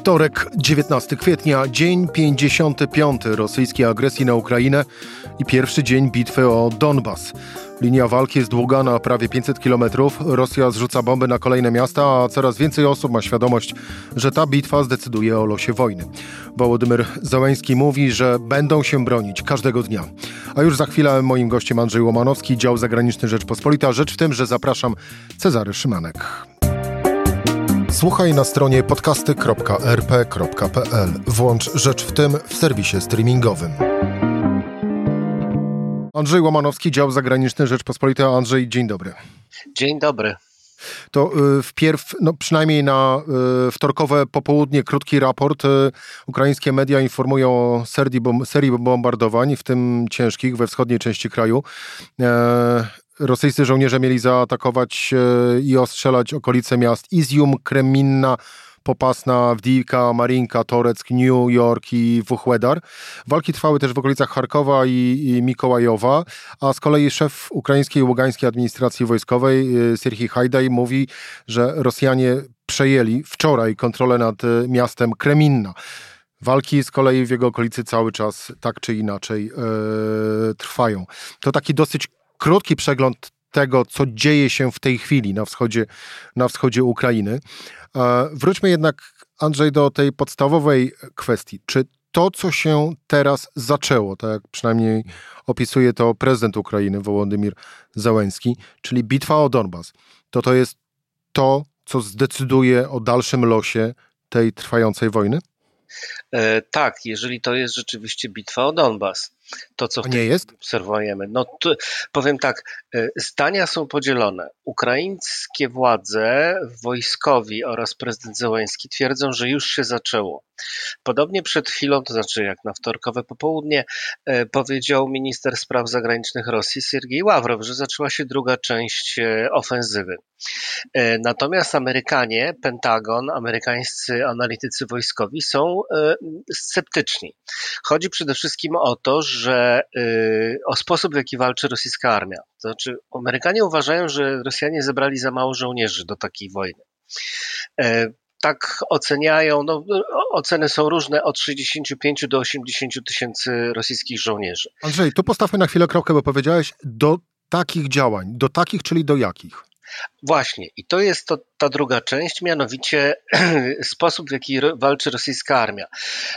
Wtorek, 19 kwietnia, dzień 55 rosyjskiej agresji na Ukrainę i pierwszy dzień bitwy o Donbas. Linia walki jest długa na prawie 500 km. Rosja zrzuca bomby na kolejne miasta, a coraz więcej osób ma świadomość, że ta bitwa zdecyduje o losie wojny. Wołodymyr Załęski mówi, że będą się bronić każdego dnia. A już za chwilę moim gościem Andrzej Łomanowski, dział zagraniczny Rzeczpospolita. Rzecz w tym, że zapraszam Cezary Szymanek. Słuchaj na stronie podcasty.rp.pl. Włącz Rzecz w tym w serwisie streamingowym. Andrzej Łomanowski, dział zagraniczny Rzeczpospolita. Andrzej, dzień dobry. Dzień dobry. To y, wpierw, no przynajmniej na y, wtorkowe popołudnie, krótki raport. Y, ukraińskie media informują o serii, bom, serii bombardowań, w tym ciężkich, we wschodniej części kraju. E, rosyjscy żołnierze mieli zaatakować e, i ostrzelać okolice miast Izium, Kreminna, Popasna, Wdijka, Marinka, Toreck, New York i Wuchłedar. Walki trwały też w okolicach Charkowa i, i Mikołajowa, a z kolei szef ukraińskiej ługańskiej administracji wojskowej y, Serhii Hajdaj mówi, że Rosjanie przejęli wczoraj kontrolę nad y, miastem Kreminna. Walki z kolei w jego okolicy cały czas tak czy inaczej yy, trwają. To taki dosyć krótki przegląd tego, co dzieje się w tej chwili na wschodzie, na wschodzie Ukrainy. Wróćmy jednak, Andrzej, do tej podstawowej kwestii. Czy to, co się teraz zaczęło, tak przynajmniej opisuje to prezydent Ukrainy Wołodymir Załęski, czyli bitwa o Donbas, to to jest to, co zdecyduje o dalszym losie tej trwającej wojny? E, tak, jeżeli to jest rzeczywiście bitwa o Donbas to, co nie jest? obserwujemy. No to, powiem tak, e, zdania są podzielone. Ukraińskie władze, wojskowi oraz prezydent Zełański twierdzą, że już się zaczęło. Podobnie przed chwilą, to znaczy jak na wtorkowe popołudnie, e, powiedział minister spraw zagranicznych Rosji Siergiej Ławrow, że zaczęła się druga część e, ofensywy. Natomiast Amerykanie, Pentagon, amerykańscy analitycy wojskowi są sceptyczni. Chodzi przede wszystkim o to, że o sposób, w jaki walczy rosyjska armia. To znaczy, Amerykanie uważają, że Rosjanie zebrali za mało żołnierzy do takiej wojny. Tak oceniają, no, oceny są różne, od 65 do 80 tysięcy rosyjskich żołnierzy. Andrzej, tu postawmy na chwilę kropkę, bo powiedziałeś do takich działań. Do takich, czyli do jakich? Właśnie, i to jest to, ta druga część, mianowicie sposób, w jaki walczy rosyjska armia.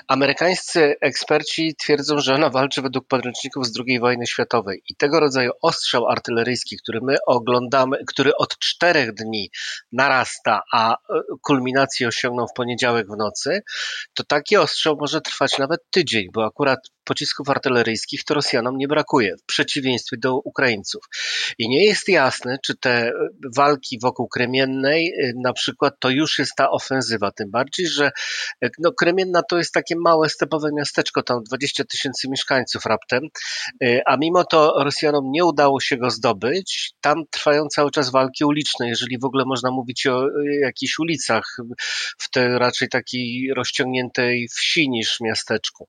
Amerykańscy eksperci twierdzą, że ona walczy według podręczników z II wojny światowej i tego rodzaju ostrzał artyleryjski, który my oglądamy, który od czterech dni narasta, a e, kulminację osiągnął w poniedziałek w nocy, to taki ostrzał może trwać nawet tydzień, bo akurat pocisków artyleryjskich to Rosjanom nie brakuje, w przeciwieństwie do Ukraińców. I nie jest jasne, czy te walki wokół Kremiennej y, na przykład to już jest ta ofensywa, tym bardziej, że y, no, Kremienna to jest takie małe stepowe miasteczko, tam 20 tysięcy mieszkańców raptem, y, a mimo to Rosjanom nie udało się go zdobyć. Tam trwają cały czas walki uliczne, jeżeli w ogóle można mówić o jakichś ulicach w tej raczej takiej rozciągniętej wsi niż miasteczku.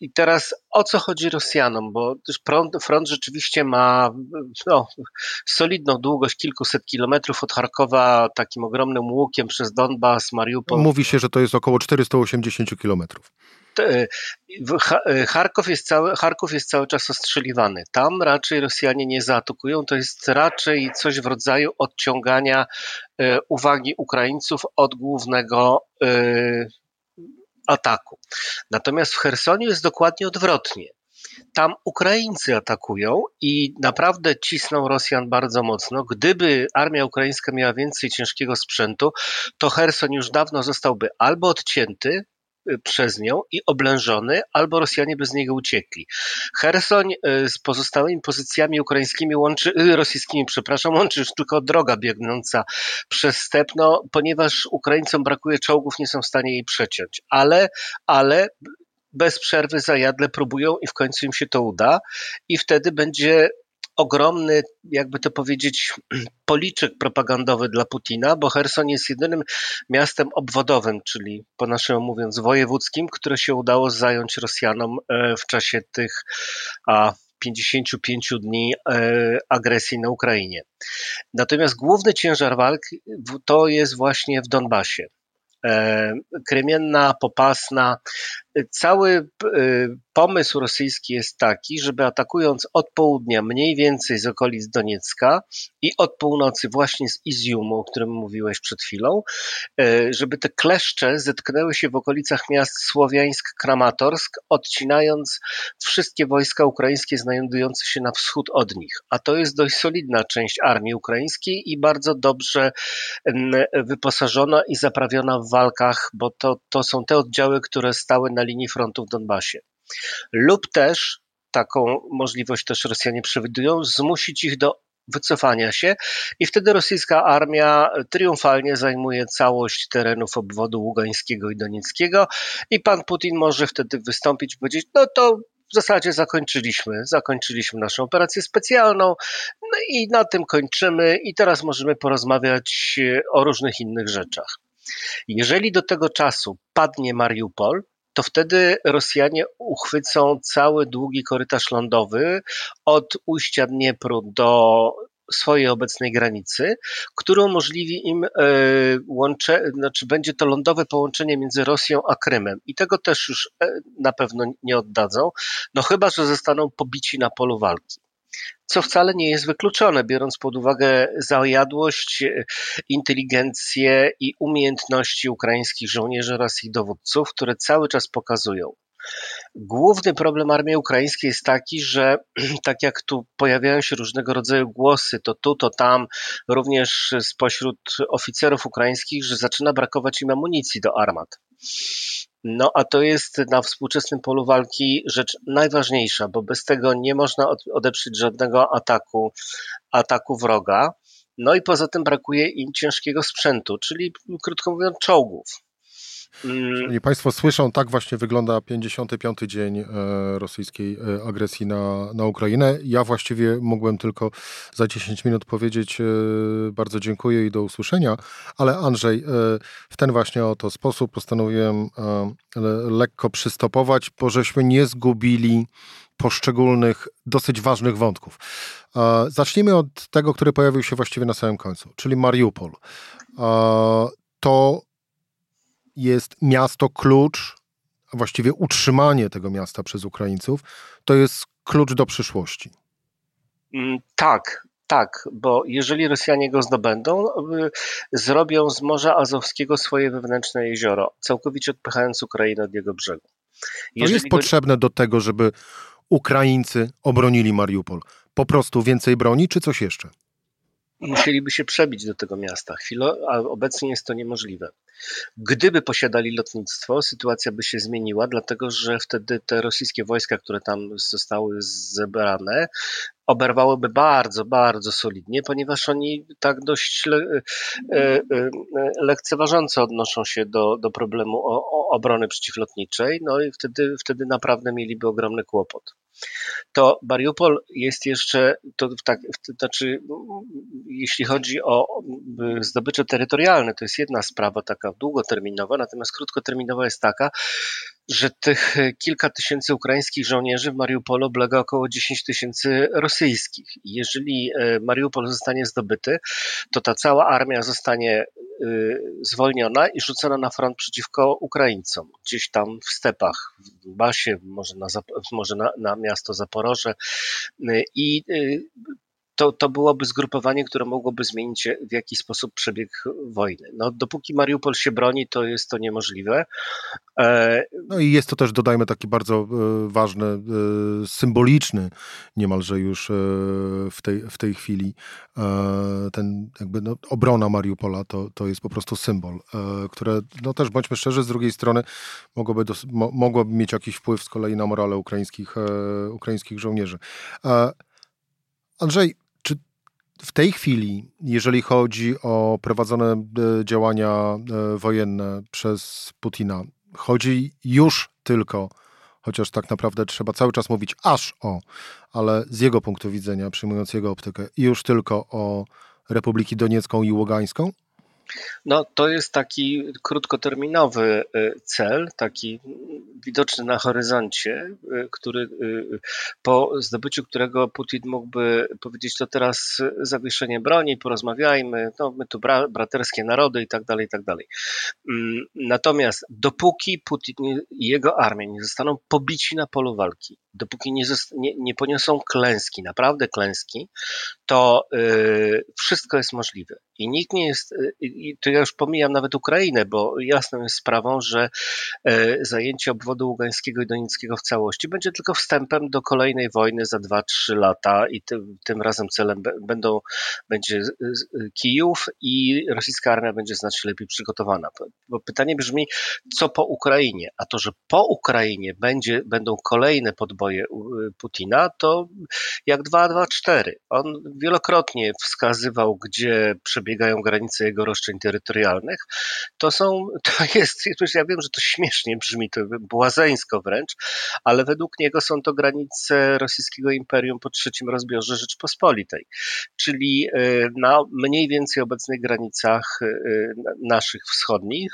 I teraz o co chodzi Rosjanom? Bo front, front rzeczywiście ma no, solidną długość kilkuset kilometrów od Charkowa, takim ogromnym łukiem przez Donbas, Mariupol. Mówi się, że to jest około 480 kilometrów. Charków jest, cały, Charków jest cały czas ostrzeliwany. Tam raczej Rosjanie nie zaatakują. To jest raczej coś w rodzaju odciągania e, uwagi Ukraińców od głównego e, ataku. Natomiast w Chersoniu jest dokładnie odwrotnie. Tam Ukraińcy atakują i naprawdę cisną Rosjan bardzo mocno. Gdyby armia ukraińska miała więcej ciężkiego sprzętu, to Herson już dawno zostałby albo odcięty, przez nią i oblężony, albo Rosjanie by z niego uciekli. Hersoń y, z pozostałymi pozycjami ukraińskimi łączy, y, rosyjskimi, przepraszam, łączy już tylko droga biegnąca przez stepno, ponieważ Ukraińcom brakuje czołgów, nie są w stanie jej przeciąć. Ale, ale bez przerwy zajadle próbują i w końcu im się to uda i wtedy będzie ogromny, jakby to powiedzieć, policzek propagandowy dla Putina, bo Herson jest jedynym miastem obwodowym, czyli po naszemu mówiąc wojewódzkim, które się udało zająć Rosjanom e, w czasie tych a, 55 dni e, agresji na Ukrainie. Natomiast główny ciężar walk to jest właśnie w Donbasie. E, Krymienna, Popasna, cały e, pomysł rosyjski jest taki, żeby atakując od południa mniej więcej z okolic Doniecka i od północy właśnie z Iziumu, o którym mówiłeś przed chwilą, e, żeby te kleszcze zetknęły się w okolicach miast Słowiańsk-Kramatorsk, odcinając wszystkie wojska ukraińskie znajdujące się na wschód od nich. A to jest dość solidna część armii ukraińskiej i bardzo dobrze wyposażona i zaprawiona w walkach, bo to, to są te oddziały, które stały na linii frontu w Donbasie. Lub też, taką możliwość też Rosjanie przewidują, zmusić ich do wycofania się i wtedy rosyjska armia triumfalnie zajmuje całość terenów obwodu ługańskiego i donieckiego i pan Putin może wtedy wystąpić i powiedzieć, no to w zasadzie zakończyliśmy, zakończyliśmy naszą operację specjalną no i na tym kończymy i teraz możemy porozmawiać o różnych innych rzeczach. Jeżeli do tego czasu padnie Mariupol, to wtedy Rosjanie uchwycą cały długi korytarz lądowy od ujścia Dniepru do swojej obecnej granicy, który umożliwi im e, łącze, znaczy będzie to lądowe połączenie między Rosją a Krymem. I tego też już e, na pewno nie oddadzą, no chyba, że zostaną pobici na polu walki co wcale nie jest wykluczone, biorąc pod uwagę zajadłość, inteligencję i umiejętności ukraińskich żołnierzy oraz ich dowódców, które cały czas pokazują. Główny problem armii ukraińskiej jest taki, że tak jak tu pojawiają się różnego rodzaju głosy, to tu, to tam, również spośród oficerów ukraińskich, że zaczyna brakować im amunicji do armat. No a to jest na współczesnym polu walki rzecz najważniejsza, bo bez tego nie można odeprzeć żadnego ataku, ataku wroga. No i poza tym brakuje im ciężkiego sprzętu, czyli krótko mówiąc czołgów. Szanowni Państwo słyszą, tak właśnie wygląda 55. dzień e, rosyjskiej e, agresji na, na Ukrainę. Ja właściwie mógłbym tylko za 10 minut powiedzieć e, bardzo dziękuję i do usłyszenia, ale Andrzej, w ten właśnie oto sposób postanowiłem lekko przystopować, bo żeśmy nie zgubili poszczególnych, dosyć ważnych wątków. Zacznijmy od tego, który pojawił się właściwie na samym końcu, czyli Mariupol. To jest miasto klucz, a właściwie utrzymanie tego miasta przez Ukraińców, to jest klucz do przyszłości. Mm, tak, tak, bo jeżeli Rosjanie go zdobędą, y, zrobią z Morza Azowskiego swoje wewnętrzne jezioro, całkowicie odpychając Ukrainę od jego brzegu. Jeżeli to jest go... potrzebne do tego, żeby Ukraińcy obronili Mariupol? Po prostu więcej broni, czy coś jeszcze? musieliby się przebić do tego miasta. Chwilo, a obecnie jest to niemożliwe. Gdyby posiadali lotnictwo, sytuacja by się zmieniła, dlatego że wtedy te rosyjskie wojska, które tam zostały zebrane, oberwałyby bardzo, bardzo solidnie, ponieważ oni tak dość le, e, e, lekceważąco odnoszą się do, do problemu o, o obrony przeciwlotniczej, no i wtedy, wtedy naprawdę mieliby ogromny kłopot. To Mariupol jest jeszcze, to tak, to znaczy, jeśli chodzi o zdobycze terytorialne, to jest jedna sprawa taka długoterminowa, natomiast krótkoterminowa jest taka, że tych kilka tysięcy ukraińskich żołnierzy w Mariupolu oblega około 10 tysięcy rosyjskich. Jeżeli e, Mariupol zostanie zdobyty, to ta cała armia zostanie y, zwolniona i rzucona na front przeciwko Ukraińcom, gdzieś tam w stepach, w Basie, może na, może na, na miasto Zaporoże. I to, to byłoby zgrupowanie, które mogłoby zmienić w jakiś sposób przebieg wojny. No, dopóki Mariupol się broni, to jest to niemożliwe. E... No i jest to też, dodajmy, taki bardzo e, ważny, e, symboliczny niemalże już e, w, tej, w tej chwili e, ten jakby no, obrona Mariupola to, to jest po prostu symbol, e, które, no też bądźmy szczerzy, z drugiej strony mogłoby, dos, mo, mogłoby mieć jakiś wpływ z kolei na morale ukraińskich, ukraińskich żołnierzy. Andrzej, w tej chwili, jeżeli chodzi o prowadzone e, działania e, wojenne przez Putina, chodzi już tylko chociaż tak naprawdę trzeba cały czas mówić aż o, ale z jego punktu widzenia, przyjmując jego optykę, już tylko o Republiki Doniecką i Ługańską? No, to jest taki krótkoterminowy y, cel, taki widoczny na horyzoncie, y, który, y, po zdobyciu którego Putin mógłby powiedzieć, to teraz zawieszenie broni, porozmawiajmy, no my tu bra braterskie narody i tak dalej, i tak dalej. Mm, natomiast dopóki Putin i jego armia nie zostaną pobici na polu walki, dopóki nie, nie, nie poniosą klęski, naprawdę klęski, to y, wszystko jest możliwe. I nikt nie jest, y, i tu ja już pomijam nawet Ukrainę, bo jasną jest sprawą, że y, zajęcie obwodu ługańskiego i donieckiego w całości będzie tylko wstępem do kolejnej wojny za 2-3 lata i tym, tym razem celem będą, będzie Kijów i rosyjska armia będzie znacznie lepiej przygotowana. Bo pytanie brzmi, co po Ukrainie? A to, że po Ukrainie będzie, będą kolejne podboje Putina, to jak 2-2-4. On wielokrotnie wskazywał, gdzie przebiegają granice jego roszczeń terytorialnych. To są, to jest, ja wiem, że to śmiesznie brzmi, to błazeńsko wręcz, ale według niego są to granice rosyjskiego imperium po trzecim rozbiorze Rzeczpospolitej, czyli e, na mniej więcej obecnych granicach e, naszych wschodnich.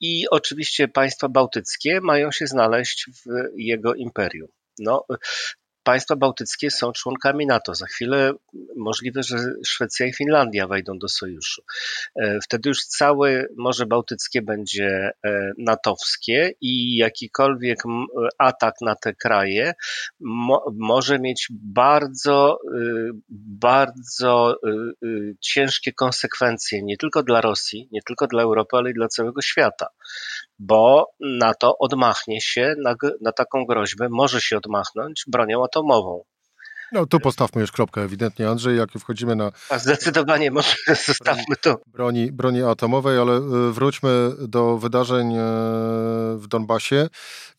I oczywiście państwa bałtyckie mają się znaleźć w jego imperium. No, Państwa bałtyckie są członkami NATO. Za chwilę możliwe, że Szwecja i Finlandia wejdą do sojuszu. E, wtedy już całe Morze Bałtyckie będzie e, natowskie i jakikolwiek atak na te kraje mo może mieć bardzo, y, bardzo y, y, ciężkie konsekwencje nie tylko dla Rosji, nie tylko dla Europy, ale i dla całego świata bo NATO odmachnie się na, na taką groźbę, może się odmachnąć bronią atomową. No tu postawmy już kropkę ewidentnie, Andrzej, jak wchodzimy na... A zdecydowanie może zostawmy to. Broni, broni atomowej, ale e, wróćmy do wydarzeń e, w Donbasie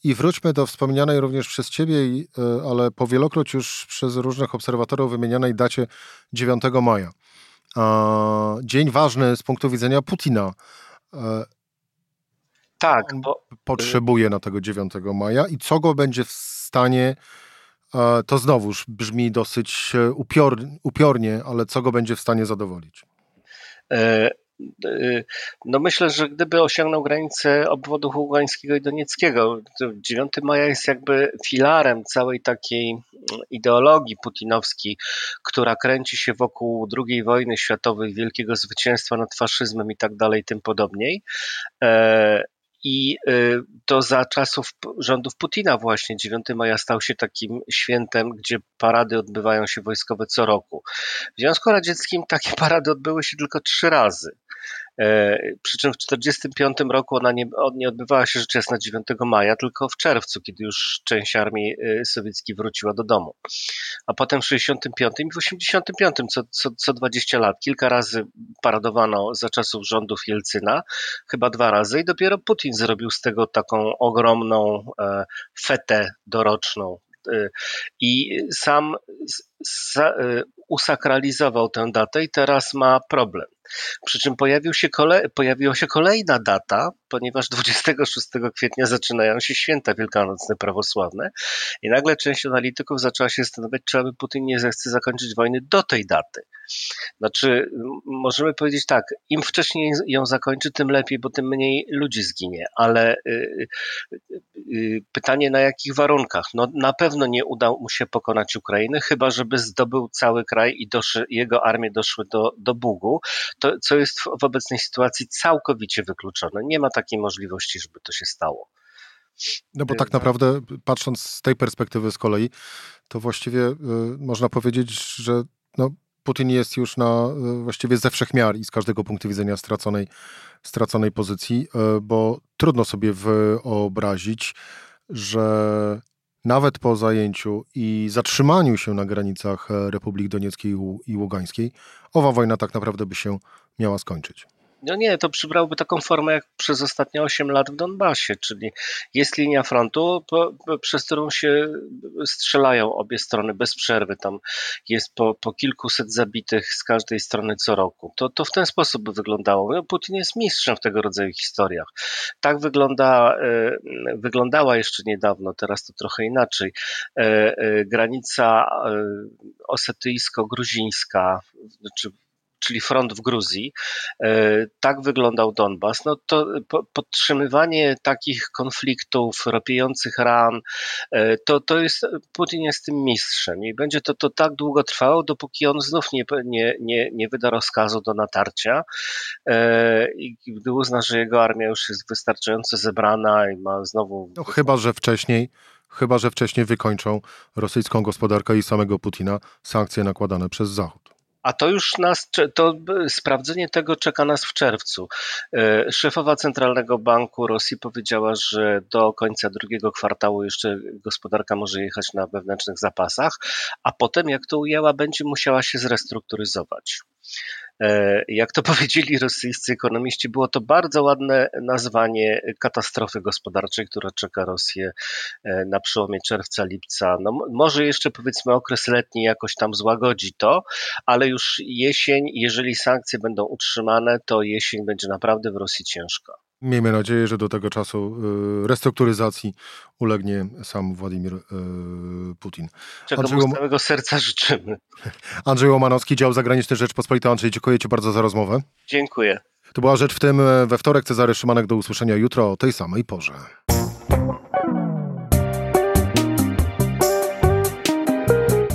i wróćmy do wspomnianej również przez ciebie, e, ale powielokroć już przez różnych obserwatorów wymienianej dacie 9 maja. Dzień ważny z punktu widzenia Putina. Tak, bo... Potrzebuje na tego 9 maja i co go będzie w stanie e, to znowuż brzmi dosyć e, upior, upiornie, ale co go będzie w stanie zadowolić? E, no myślę, że gdyby osiągnął granicę obwodów ługańskiego i donieckiego, 9 maja jest jakby filarem całej takiej ideologii putinowskiej, która kręci się wokół II wojny światowej, wielkiego zwycięstwa nad faszyzmem i tak dalej, tym podobniej. I y, to za czasów rządów Putina właśnie 9 maja stał się takim świętem, gdzie parady odbywają się wojskowe co roku. W Związku Radzieckim takie parady odbyły się tylko trzy razy. E, przy czym w 1945 roku ona nie, nie odbywała się rzecz jasna 9 maja, tylko w czerwcu, kiedy już część armii e, sowieckiej wróciła do domu. A potem w 1965 i w 1985 co, co, co 20 lat, kilka razy paradowano za czasów rządów Jelcyna, chyba dwa razy i dopiero Putin zrobił z tego taką ogromną e, fetę doroczną i sam usakralizował tę datę i teraz ma problem. Przy czym pojawił się kole, pojawiła się kolejna data, ponieważ 26 kwietnia zaczynają się święta wielkanocne prawosławne i nagle część analityków zaczęła się zastanawiać, czy aby Putin nie zechce zakończyć wojny do tej daty. Znaczy, możemy powiedzieć tak, im wcześniej ją zakończy, tym lepiej, bo tym mniej ludzi zginie, ale y, y, y, pytanie na jakich warunkach? No, na pewno nie udało mu się pokonać Ukrainy, chyba żeby zdobył cały kraj i jego armie doszły do, do Bugu, to, co jest w obecnej sytuacji całkowicie wykluczone. Nie ma takiej możliwości, żeby to się stało. No bo tak naprawdę, patrząc z tej perspektywy z kolei, to właściwie y, można powiedzieć, że no, Putin jest już na y, właściwie ze wszech miar i z każdego punktu widzenia straconej, straconej pozycji, y, bo trudno sobie wyobrazić, że nawet po zajęciu i zatrzymaniu się na granicach e, Republik Donieckiej i Ługańskiej, owa wojna tak naprawdę by się miała skończyć. No nie, to przybrałoby taką formę jak przez ostatnie 8 lat w Donbasie, czyli jest linia frontu, po, po, przez którą się strzelają obie strony bez przerwy. Tam jest po, po kilkuset zabitych z każdej strony co roku. To, to w ten sposób by wyglądało. No, Putin jest mistrzem w tego rodzaju historiach. Tak wygląda, e, wyglądała jeszcze niedawno, teraz to trochę inaczej. E, e, granica osetyjsko-gruzińska, czy czyli front w Gruzji. E, tak wyglądał Donbas. No to podtrzymywanie takich konfliktów, ropiejących ran, e, to, to jest, Putin jest tym mistrzem i będzie to, to tak długo trwało, dopóki on znów nie, nie, nie, nie wyda rozkazu do natarcia e, i gdy uzna, że jego armia już jest wystarczająco zebrana i ma znowu... No, chyba, że wcześniej chyba że wcześniej wykończą rosyjską gospodarkę i samego Putina sankcje nakładane przez Zachód. A to już nas, to sprawdzenie tego czeka nas w czerwcu. E, szefowa Centralnego Banku Rosji powiedziała, że do końca drugiego kwartału jeszcze gospodarka może jechać na wewnętrznych zapasach, a potem, jak to ujęła, będzie musiała się zrestrukturyzować. E, jak to powiedzieli rosyjscy ekonomiści, było to bardzo ładne nazwanie katastrofy gospodarczej, która czeka Rosję e, na przełomie czerwca, lipca. No, może jeszcze powiedzmy okres letni jakoś tam złagodzi to, ale już jesień, jeżeli sankcje będą utrzymane, to jesień będzie naprawdę w Rosji ciężka. Miejmy nadzieję, że do tego czasu y, restrukturyzacji ulegnie sam Władimir y, Putin. Czego Andrzej mu z całego serca życzymy. Andrzej Łomanowski, dział zagraniczny Rzeczpospolita. Andrzej, dziękuję Ci bardzo za rozmowę. Dziękuję. To była rzecz w tym e, we wtorek. Cezary Szymanek do usłyszenia jutro o tej samej porze.